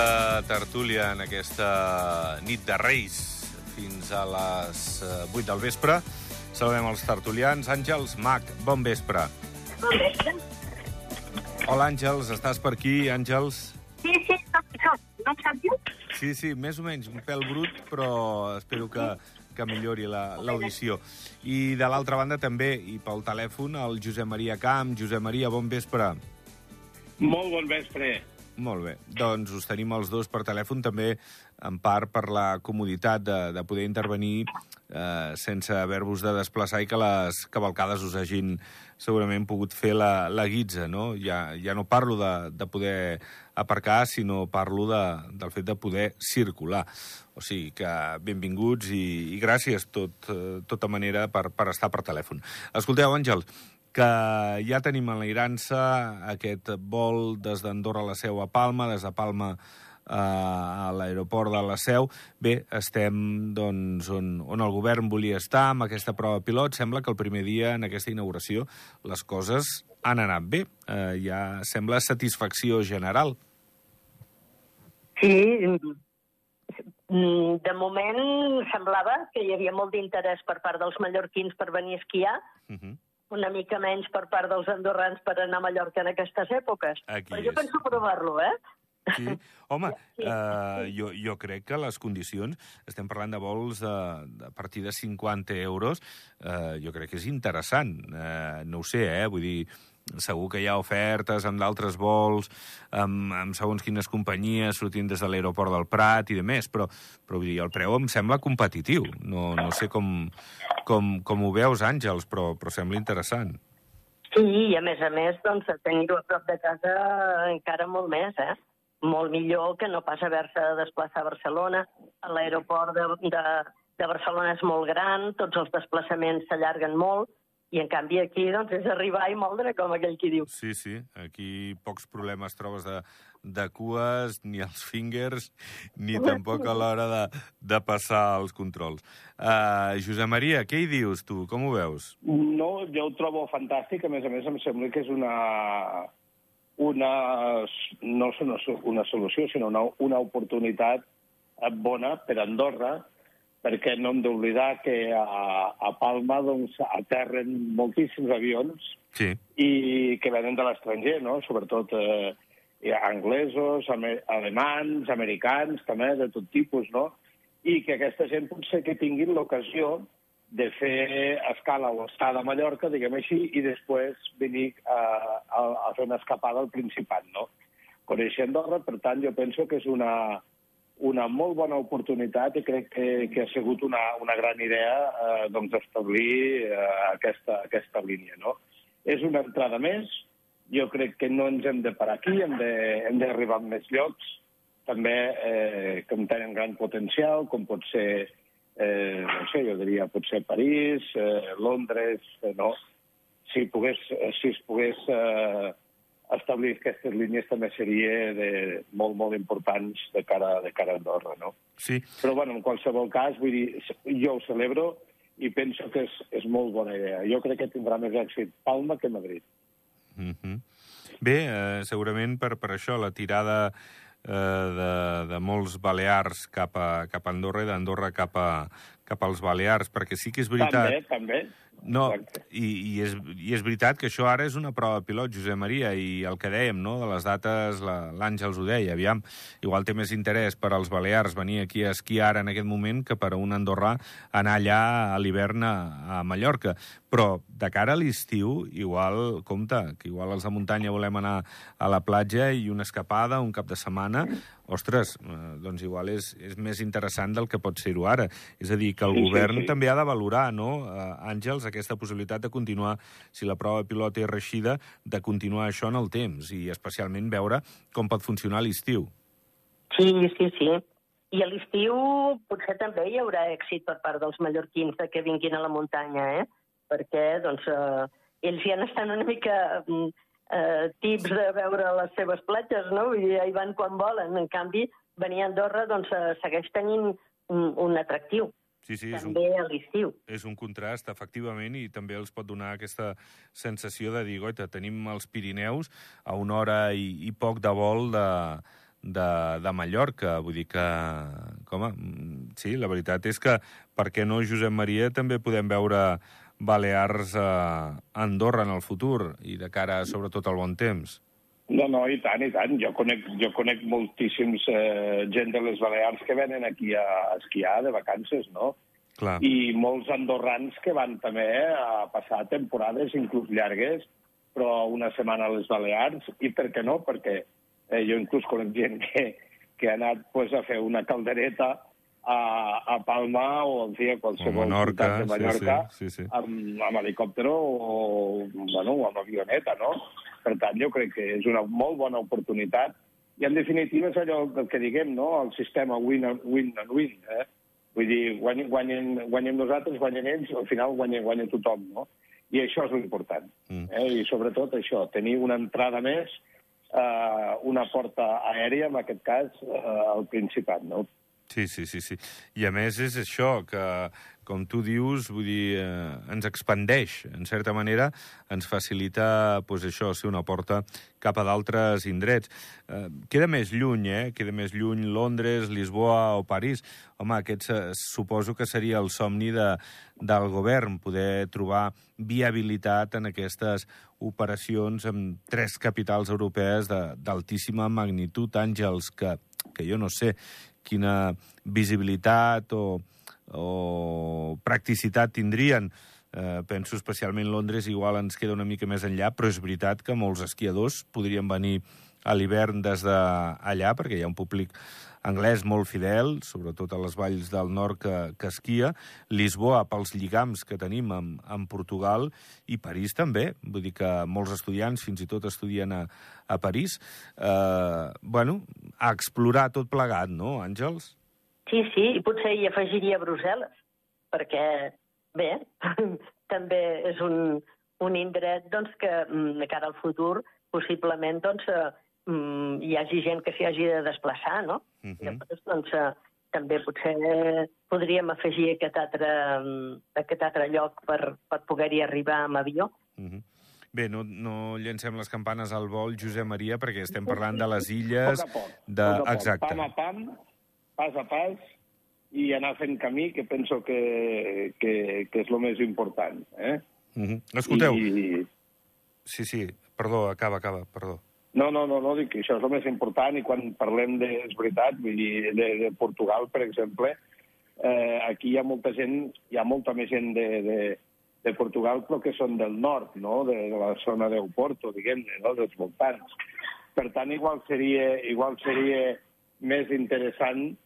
de tertúlia en aquesta nit de Reis fins a les eh, 8 del vespre. Saludem els tertulians. Àngels Mac, bon vespre. Bon vespre. Hola, Àngels, estàs per aquí, Àngels? Sí, sí, soc, soc. No em sentiu? Sí, sí, més o menys, un pèl brut, però espero que, que millori la- l'audició. I de l'altra banda també, i pel telèfon, el Josep Maria Camp. Josep Maria, bon vespre. Molt bon vespre. Molt bé. Doncs us tenim els dos per telèfon, també en part per la comoditat de, de poder intervenir eh, sense haver-vos de desplaçar i que les cavalcades us hagin segurament pogut fer la, la guitza, no? Ja, ja no parlo de, de poder aparcar, sinó parlo de, del fet de poder circular. O sigui que benvinguts i, i gràcies tot, eh, tota manera per, per estar per telèfon. Escolteu, Àngel, que ja tenim enlairant-se aquest vol des d'Andorra a la Seu a Palma, des de Palma eh, a l'aeroport de la Seu. Bé, estem doncs, on, on el govern volia estar amb aquesta prova pilot. Sembla que el primer dia en aquesta inauguració les coses han anat bé. Eh, ja sembla satisfacció general. Sí, mm, de moment semblava que hi havia molt d'interès per part dels mallorquins per venir a esquiar, Uh -huh. Una mica menys per part dels andorrans per anar a Mallorca en aquestes èpoques. Aquí Però jo és. penso provar-lo, eh? Sí. Home, Sí. eh, jo, jo crec que les condicions, estem parlant de vols de, de a partir de 50 euros, eh, jo crec que és interessant. Eh, no ho sé, eh? Vull dir, segur que hi ha ofertes amb d'altres vols, amb, amb segons quines companyies sortint des de l'aeroport del Prat i de més, però, però vull dir, el preu em sembla competitiu. No, no sé com, com, com ho veus, Àngels, però, però sembla interessant. Sí, i a més a més, doncs, tenir-ho a prop de casa encara molt més, eh? Molt millor que no pas haver-se de desplaçar a Barcelona. L'aeroport de, de, de Barcelona és molt gran, tots els desplaçaments s'allarguen molt, i en canvi aquí doncs, és arribar i moldre, com aquell qui diu. Sí, sí, aquí pocs problemes trobes de, de cues, ni els fingers, ni tampoc a l'hora de, de passar els controls. Uh, Josep Maria, què hi dius tu? Com ho veus? No, jo ho trobo fantàstic. A més a més, em sembla que és una, una no és una, una solució, sinó una, una oportunitat bona per Andorra, perquè no hem d'oblidar que a, a Palma doncs, aterren moltíssims avions Sí. i que venen de l'estranger, no? sobretot eh, anglesos, alemans, americans, també, de tot tipus, no? I que aquesta gent potser que tinguin l'ocasió de fer escala o estada a Mallorca, diguem així, i després venir a, a, a fer una escapada al Principat, no? Conèixer Andorra, per tant, jo penso que és una, una molt bona oportunitat i crec que, que ha sigut una, una gran idea eh, doncs, establir eh, aquesta, aquesta línia, no? És una entrada més, jo crec que no ens hem de parar aquí, hem d'arribar a més llocs, també eh, que tenen gran potencial, com pot ser, eh, no sé, jo diria, potser París, eh, Londres, eh, no? Si, pogués, eh, si es pogués eh, establir aquestes línies també seria de, molt, molt importants de cara, de cara a Andorra, no? Sí, Però, bueno, en qualsevol cas, vull dir, jo ho celebro i penso que és, és molt bona idea. Jo crec que tindrà més èxit Palma que Madrid. Mm -hmm. Bé, eh, segurament per, per això la tirada eh, de, de molts balears cap a, cap a Andorra i d'Andorra cap, a, cap als Balears, perquè sí que és veritat... També, també. No, i, i, és, i és veritat que això ara és una prova pilot, Josep Maria, i el que dèiem, no?, de les dates, la- l'Àngels ho deia, aviam, igual té més interès per als Balears venir aquí a esquiar ara en aquest moment que per a un andorrà anar allà a l'hivern a, a Mallorca. Però de cara a l'estiu, igual, compte, que igual els de muntanya volem anar a la platja i una escapada, un cap de setmana, ostres, eh, doncs igual és, és més interessant del que pot ser-ho ara. És a dir, que el Sí, sí, govern sí. també ha de valorar, no, eh, Àngels, aquesta possibilitat de continuar, si la prova pilot és reixida, de continuar això en el temps i especialment veure com pot funcionar l'estiu. Sí, sí, sí. I a l'estiu potser també hi haurà èxit per part dels mallorquins de que vinguin a la muntanya, eh? Perquè, doncs, eh, ells ja n'estan una mica mm, eh, tips de veure les seves platges, no? Vull dir, hi van quan volen. En canvi, venir a Andorra, doncs, eh, segueix tenint un, un atractiu, Sí, sí, és un, també a l'estiu. és un contrast, efectivament, i també els pot donar aquesta sensació de dir, goita, tenim els Pirineus a una hora i, i poc de vol de, de, de Mallorca. Vull dir que, com a, mm, sí, la veritat és que, per què no, Josep Maria, també podem veure Balears a Andorra en el futur i de cara, sobretot, al bon temps. No, no, i tant, i tant. Jo conec, jo conec moltíssims eh, gent de les Balears que venen aquí a esquiar de vacances, no? Clar. I molts andorrans que van també a passar temporades, inclús llargues, però una setmana a les Balears, i per què no? Perquè eh, jo inclús conec gent que, que ha anat pues, a fer una caldereta a, a Palma o en fi, a qualsevol Menorca, ciutat de Mallorca sí, sí, sí, sí. Amb, amb helicòptero o, bueno, o amb avioneta, no? Per tant, jo crec que és una molt bona oportunitat i, en definitiva, és allò que diguem, no? El sistema win and win. And win eh? Vull dir, guanyen, guanyen, guanyen nosaltres, guanyen ells, al final guanya, guanya tothom, no? I això és l'important. Mm. Eh? I sobretot això, tenir una entrada més, eh, una porta aèria, en aquest cas, eh, al Principat, no? Sí, sí, sí, sí. I a més és això, que, com tu dius, vull dir, eh, ens expandeix, en certa manera, ens facilita, pues, això, ser una porta cap a d'altres indrets. Eh, queda més lluny, eh? Queda més lluny Londres, Lisboa o París. Home, aquest se, suposo que seria el somni de, del govern, poder trobar viabilitat en aquestes operacions amb tres capitals europees d'altíssima magnitud, Àngels, que, que jo no sé quina visibilitat o, o practicitat tindrien. Eh, penso especialment Londres, igual ens queda una mica més enllà, però és veritat que molts esquiadors podrien venir a l'hivern des d'allà, perquè hi ha un públic anglès molt fidel, sobretot a les valls del nord que, que esquia, Lisboa pels lligams que tenim amb, amb Portugal i París també. Vull dir que molts estudiants fins i tot estudien a, a París. Eh, bueno, a explorar tot plegat, no, Àngels? Sí, sí, i potser hi afegiria Brussel·les, perquè, bé, també és un, un indret doncs, que, mm, de cara al futur, possiblement doncs, eh, mm, hi hagi gent que s'hi hagi de desplaçar, no? Mhm. Llavors, doncs, eh, també potser podríem afegir aquest altre, mm, aquest altre lloc per, per poder-hi arribar amb avió. Mhm. Bé, no, no llencem les campanes al vol, Josep Maria, perquè estem parlant de les illes... poc a poc. De... poc a poc, Exacte. Pam a pam, pas a pas, i anar fent camí, que penso que, que, que és el més important. Eh? Mhm. Escolteu, I, sí, sí, perdó, acaba, acaba, perdó. no, no, no, no, dic que això és el més important i quan parlem de, és veritat, vull dir, de, de Portugal, per exemple, eh, aquí hi ha molta gent, hi ha molta més gent de, de, de Portugal, però que són del nord, no?, de, de la zona d'Euporto, diguem-ne, no?, dels voltants. Per tant, igual seria, igual seria més interessant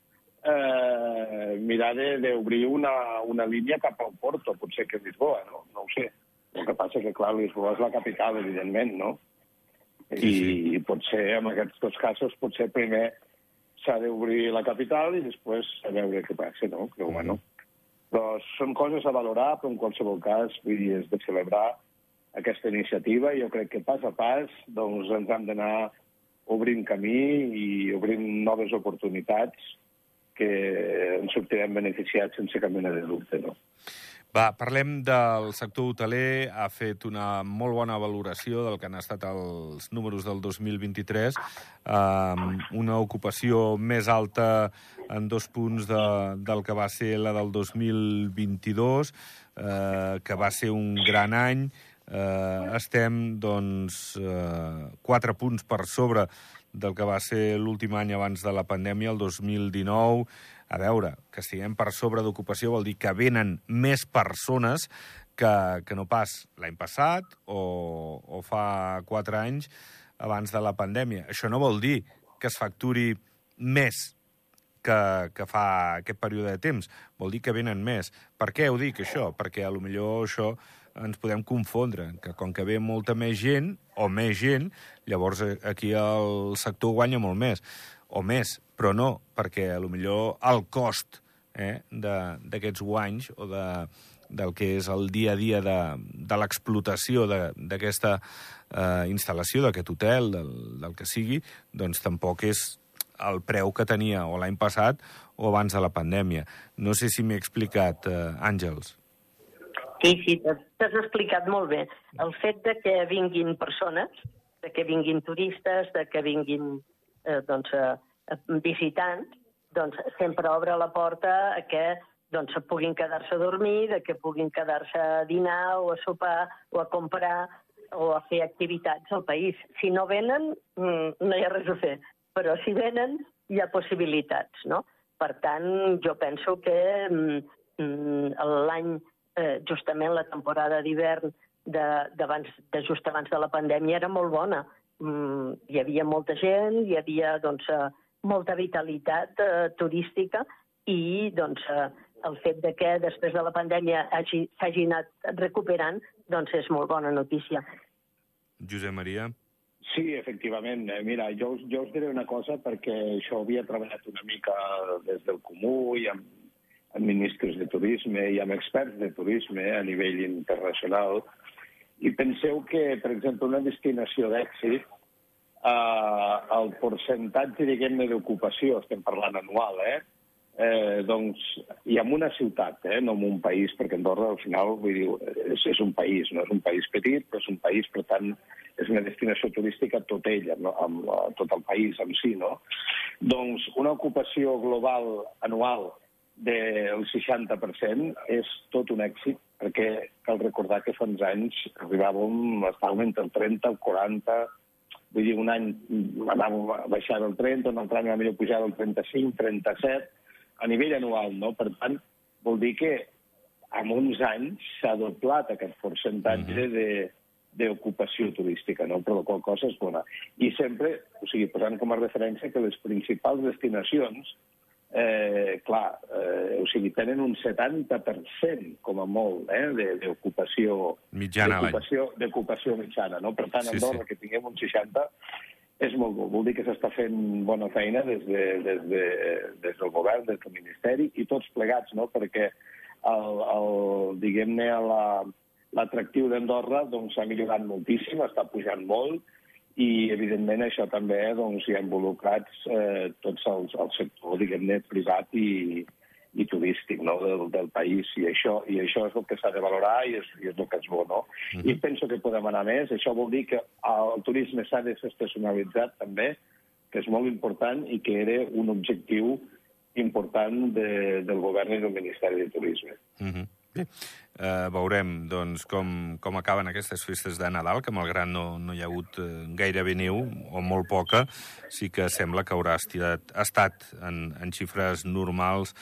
eh, mirar d'obrir una, una línia cap al Porto, potser que Lisboa, no? No ho sé. El que passa que, clar, Lisboa és la capital, evidentment, no? I, Sí, sí. i potser, en aquests dos casos, potser primer s'ha d'obrir la capital i després a veure què passa, no? Però, Mhm. bueno, però són coses a valorar, però en qualsevol cas, vull dir, és de celebrar aquesta iniciativa jo crec que pas a pas doncs, ens hem d'anar obrint camí i obrint noves oportunitats que ens sortirem beneficiats sense cap mena de dubte, no? Va, parlem del sector hoteler. Ha fet una molt bona valoració del que han estat els números del 2023, amb una ocupació més alta en dos punts de, del que va ser la del 2022, eh, que va ser un gran any. Eh, estem, doncs, eh, quatre punts per sobre del que va ser l'últim any abans de la pandèmia, el 2019. A veure, que estiguem per sobre d'ocupació vol dir que venen més persones que, que no pas l'any passat o, o fa quatre anys abans de la pandèmia. Això no vol dir que es facturi més que, que fa aquest període de temps. Vol dir que venen més. Per què ho dic, això? Perquè a lo millor això ens podem confondre, que com que ve molta més gent, o més gent, llavors eh, aquí el sector guanya molt més, o més, però no, perquè a lo millor el cost eh, d'aquests guanys o de, del que és el dia a dia de, de l'explotació d'aquesta eh, instal·lació, d'aquest hotel, del, del que sigui, doncs tampoc és el preu que tenia o l'any passat o abans de la pandèmia. No sé si m'he explicat, eh, Àngels. Sí, sí, t'has explicat molt bé. El fet de que vinguin persones, de que vinguin turistes, de que vinguin eh, doncs, eh, visitants, doncs sempre obre la porta a que doncs, puguin quedar-se a dormir, de que puguin quedar-se a dinar o a sopar o a comprar o a fer activitats al país. Si no venen, mm, no hi ha res a fer, però si venen hi ha possibilitats, no? Per tant, jo penso que mm, mm, l'any, eh, justament la temporada d'hivern de, de, de just abans de la pandèmia era molt bona. Mm, hi havia molta gent, hi havia doncs, eh, molta vitalitat eh, turística i doncs, eh, el fet de que després de la pandèmia s'hagi anat recuperant doncs és molt bona notícia. Josep Maria. Sí, efectivament. Eh, mira, jo, jo us diré una cosa perquè això havia treballat una mica des del Comú i amb, amb ministres de turisme i amb experts de turisme a nivell internacional i penseu que, per exemple, una destinació d'èxit, eh, el percentatge, diguem-ne, d'ocupació, estem parlant anual, eh? eh, doncs, i en una ciutat, eh, no en un país, perquè Andorra al final vull dir, és, és un país, no és un país petit, però és un país, per tant, és una destinació turística tot ella, no? amb, amb tot el país en si. No? Doncs una ocupació global anual del 60% és tot un èxit, perquè cal recordar que fa uns anys arribàvem, estàvem entre el 30 el 40, vull dir, un any anàvem a baixar del 30, un altre any a millor pujar del 35, 37, a nivell anual, no? Per tant, vol dir que en uns anys s'ha doblat aquest percentatge mm -hmm. de d'ocupació turística, no? però la qual cosa és bona. I sempre, o sigui, posant com a referència que les principals destinacions, eh, clar, eh, o sigui, tenen un 70% com a molt eh, d'ocupació mitjana d'ocupació mitjana, no? Per tant, sí, Andorra, sí. que tinguem un 60, és molt bo. Vol dir que s'està fent bona feina des, de, des, de, des del govern, des del Ministeri, i tots plegats, no? perquè el, el, diguem-ne l'atractiu la, d'Andorra doncs, s'ha doncs, millorat moltíssim, està pujant molt, i evidentment això també doncs, hi ha involucrats eh, tots els, el sector, diguem-ne, privat i, i turístic no? del, del país, i això, i això és el que s'ha de valorar i és, i és el que és bo. No? Mm -hmm. I penso que podem anar més. Això vol dir que el turisme s'ha desestacionalitzat també, que és molt important i que era un objectiu important de, del govern i del Ministeri de Turisme. Mm -hmm. Bé, eh, veurem doncs, com, com acaben aquestes festes de Nadal, que malgrat no, no hi ha hagut eh, gairebé neu, o molt poca, sí que sembla que haurà estirat, estat en, en xifres normals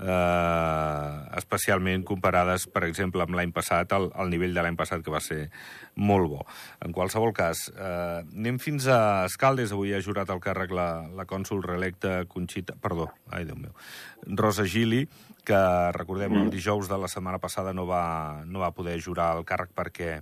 eh, especialment comparades, per exemple, amb l'any passat, al, al nivell de l'any passat, que va ser molt bo. En qualsevol cas, eh, anem fins a Escaldes. Avui ha jurat el càrrec la, la cònsul reelecta Conxita... Perdó, ai, Déu meu. Rosa Gili, que, recordem, el dijous de la setmana passada no va, no va poder jurar el càrrec perquè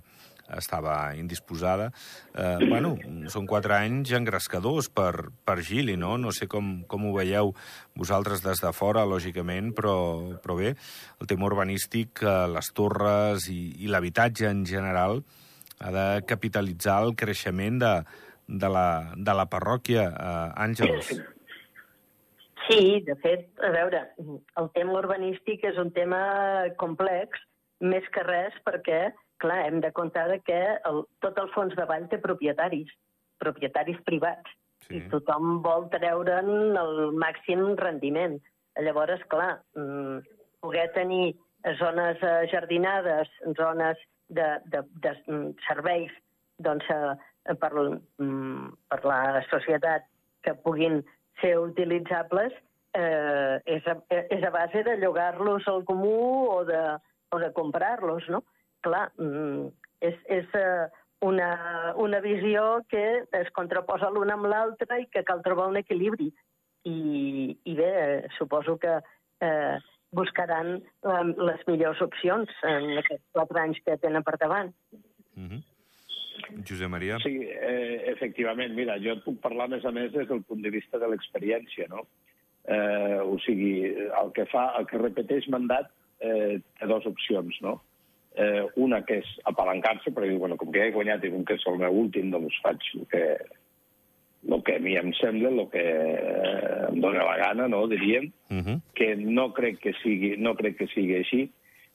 estava indisposada. Eh, bueno, són quatre anys engrescadors per, per Gili, no? No sé com, com ho veieu vosaltres des de fora, lògicament, però, però bé, el tema urbanístic, eh, les torres i, i l'habitatge en general ha de capitalitzar el creixement de, de, la, de la parròquia, eh, Àngels. Sí, de fet, a veure, el tema urbanístic és un tema complex, més que res perquè clar, hem de comptar que el, tot el fons de ball té propietaris, propietaris privats, sí. i tothom vol treure'n el màxim rendiment. Llavors, clar, mm, poder tenir zones eh, jardinades, zones de, de, de mm, serveis doncs, eh, per, mm, per la societat que puguin ser utilitzables, eh, és, a, és a base de llogar-los al comú o de, o de comprar-los, no? Clar, mm, és, és eh, una, una visió que es contraposa l'una amb l'altra i que cal trobar un equilibri. I, i bé, suposo que eh, buscaran eh, les millors opcions en aquests quatre anys que tenen per davant. Mm -hmm. Josep Maria? Sí, eh, efectivament. Mira, jo et puc parlar, a més a més, des del punt de vista de l'experiència, no? Eh, o sigui, el que fa, el que repeteix mandat eh, té dues opcions, no? Eh, una que és apalancar-se, perquè bueno, com que he guanyat i com que és el meu últim, doncs faig el que, el que a mi em sembla, el que em dóna la gana, no, diríem, uh. -huh. que no crec que, sigui, no crec que sigui així.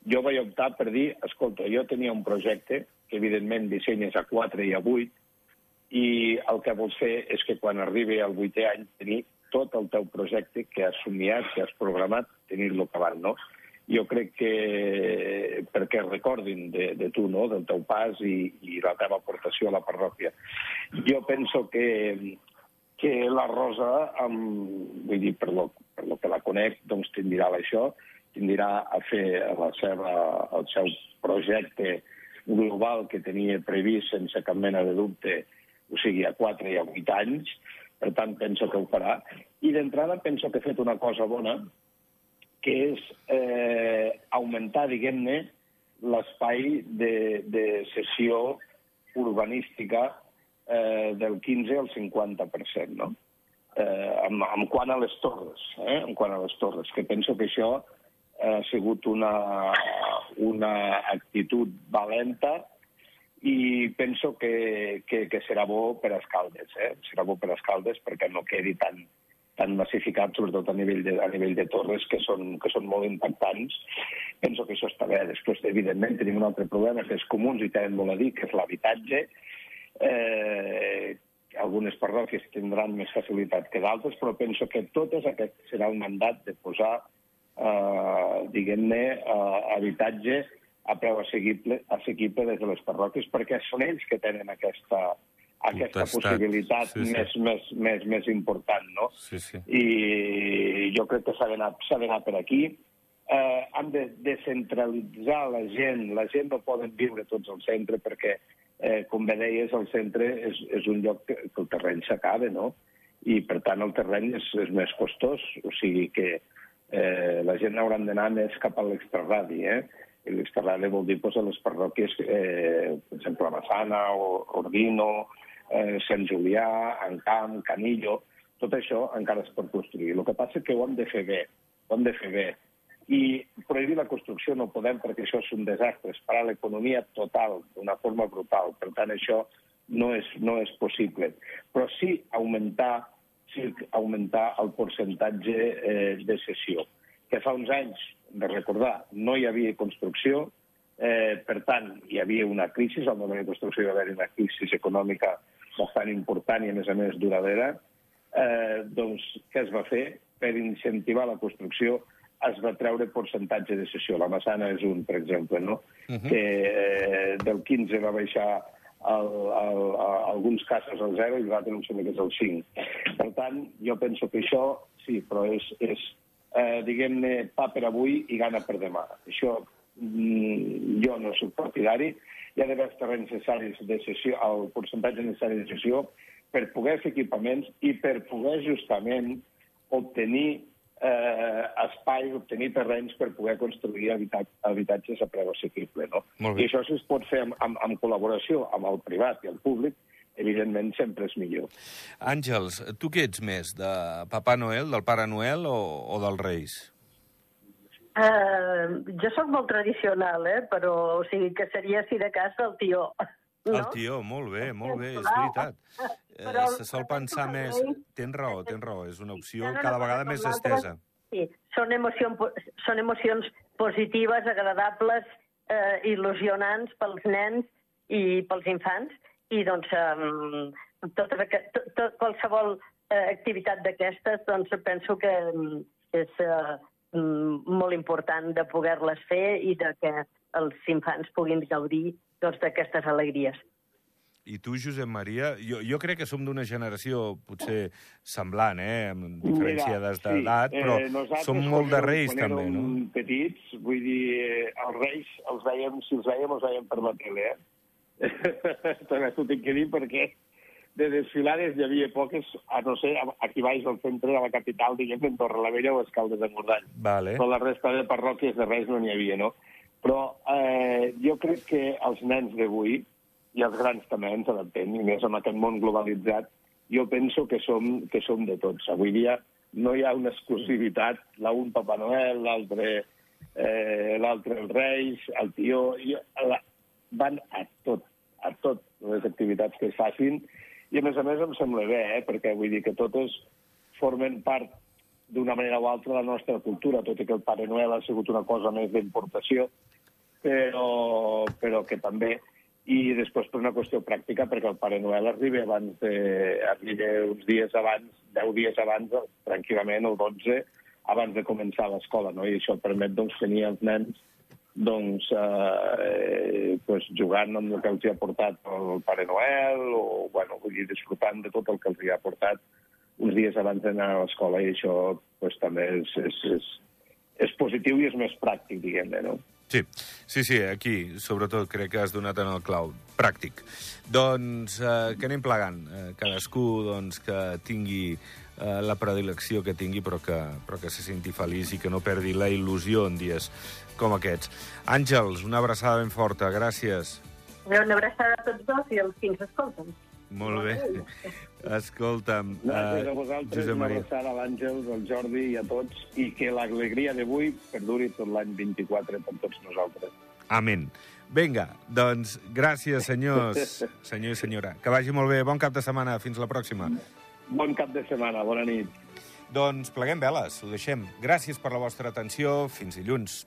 Jo vaig optar per dir, escolta, jo tenia un projecte, que evidentment dissenyes a 4 i a 8, i el que vols fer és que quan arribi al vuitè any tenir tot el teu projecte que has somiat, que has programat, tenir-lo acabant, no? Jo crec que perquè recordin de, de tu, no?, del teu pas i, i la teva aportació a la parròquia. Jo penso que, que la Rosa, amb, vull dir, per lo, per lo que la conec, doncs tendirà a això, tendirà a fer la seva, el seu projecte global que tenia previst sense cap mena de dubte, o sigui, a 4 i a 8 anys, per tant, penso que ho farà. I d'entrada penso que ha fet una cosa bona, que és eh, augmentar, diguem-ne, l'espai de, de sessió urbanística eh, del 15 al 50%, no? Eh, en, en quant a les torres, eh? en quant a les torres, que penso que això ha sigut una, una actitud valenta i penso que, que, que serà bo per a Escaldes, eh? serà bo per a Escaldes perquè no quedi tan, tan massificat, sobretot a nivell de, a nivell de torres, que són, que són molt impactants. Penso que això està bé. Després, evidentment, tenim un altre problema que és comuns i tenen molt a dir, que és l'habitatge. Eh, algunes parròquies tindran més facilitat que d'altres, però penso que totes aquest serà el mandat de posar, eh, diguem-ne, eh, habitatge a preu assequible, assequible des de les parròquies, perquè són ells que tenen aquesta, aquesta Potestat. possibilitat Sí, sí. Més, més, més, més important, no? Sí, sí. I jo crec que s'ha d'anar per aquí. Eh, han de descentralitzar la gent. La gent no poden viure tots al centre perquè, eh, com bé deies, el centre és, és un lloc que, que el terreny s'acaba, no? I, per tant, el terreny és, és més costós. O sigui que eh, la gent haurà d'anar més cap a l'extraradi, eh? I l'extraradi vol dir pues, a les parròquies, eh, per exemple, Massana, o Ordino, eh, Sant Julià, Encamp, Canillo, tot això encara es pot construir. El que passa és que ho hem de fer bé, ho hem de fer bé. I prohibir la construcció no podem perquè això és un desastre, és parar l'economia total, d'una forma brutal. Per tant, això no és, no és possible. Però sí augmentar, sí augmentar el percentatge eh, de cessió, que fa uns anys, de recordar, no hi havia construcció, eh, per tant, hi havia una crisi, al moment de construcció hi va haver una crisi econòmica bastant important i, a més a més, duradera, eh, doncs què es va fer? Per incentivar la construcció es va treure percentatge de cessió. La Massana és un, per exemple, no? Uh -huh. que eh, del 15 va baixar el, el, a, alguns casos al 0 i l'altre em sembla que és el 5. Per tant, jo penso que això, sí, però és, és eh, diguem-ne, pa per avui i gana per demà. Això mm, jo no soc partidari. Hi ha d'haver els terrenys necessaris de sessió, el percentatge necessari de sessió, per poder fer equipaments i per poder justament obtenir eh, espai, obtenir terrenys per poder construir habitat, habitatges a preu assequible. No? I això si es pot fer amb, amb, amb col·laboració amb el privat i el públic, evidentment sempre és millor. Àngels, tu què ets més, de Papà Noel, del Pare Noel o, o dels Reis? Uh, jo sóc molt tradicional, eh? però o sigui que seria, si de cas, el tió. No? El tió, molt bé, molt bé, és veritat. Eh, Però- se sol pensar més... Tens raó, tens raó, és una opció cada vegada més estesa. Sí, són, emoció, són emocions positives, agradables, eh, il·lusionants pels nens i pels infants, i doncs um, tot, tot, tot, qualsevol eh, activitat d'aquestes doncs penso que mm, és eh, molt important de poder-les fer i de que els infants puguin gaudir doncs, d'aquestes alegries. I tu, Josep Maria, jo, jo crec que som d'una generació potser semblant, eh? amb diferència d'edat, sí, però eh, som molt de Reis quan també, érem no? petits, vull dir, eh, els Reis, els veiem, si els veiem, els veiem per la tele, eh? També t'ho tinc que dir perquè de desfilades hi havia poques, a no ser aquí baix al centre de la capital, diguem, en Torrelavella o Escaldes de Mordany. Vale. Però la resta de parròquies de Reis no n'hi havia, no? Però eh, jo crec que els nens d'avui, i els grans també ens adaptem, i més amb aquest món globalitzat, jo penso que som, que som de tots. Avui dia no hi ha una exclusivitat, l'un Papa Noel, l'altre eh, l'altre els Reis, el tió... I, la, van a tot, a tot les activitats que es facin, i a més a més em sembla bé, eh, perquè vull dir que totes formen part d'una manera o altra de la nostra cultura, tot i que el Pare Noel ha sigut una cosa més d'importació, però, però que també i després per una qüestió pràctica, perquè el Pare Noel arriba abans de, arriba uns dies abans, 10 dies abans, tranquil·lament, el 12, abans de començar l'escola, no? I això permet doncs, tenir els nens doncs, eh, pues, jugant amb el que els hi ha portat el Pare Noel o, bueno, vull dir, disfrutant de tot el que els hi ha portat uns dies abans d'anar a l'escola i això pues, també és, és, és, és positiu i és més pràctic, diguem-ne, no? Sí, sí, sí, aquí sobretot crec que has donat en el clau. Pràctic. Doncs eh, que anem plegant. Eh, cadascú doncs, que tingui eh, la predilecció que tingui, però que, però que se senti feliç i que no perdi la il·lusió en dies com aquests. Àngels, una abraçada ben forta. Gràcies. Una abraçada a tots dos i als que ens escolten. Molt bé. Escolta'm, Gràcies a uh, vosaltres, Josep una Maria. abraçada a l'Àngels, al Jordi i a tots, i que l'alegria d'avui perduri tot l'any 24 per tots nosaltres. Amén. Vinga, doncs gràcies, senyors, senyor i senyora. Que vagi molt bé. Bon cap de setmana. Fins la pròxima. Bon cap de setmana, bona nit. Doncs pleguem veles, ho deixem. Gràcies per la vostra atenció. Fins dilluns.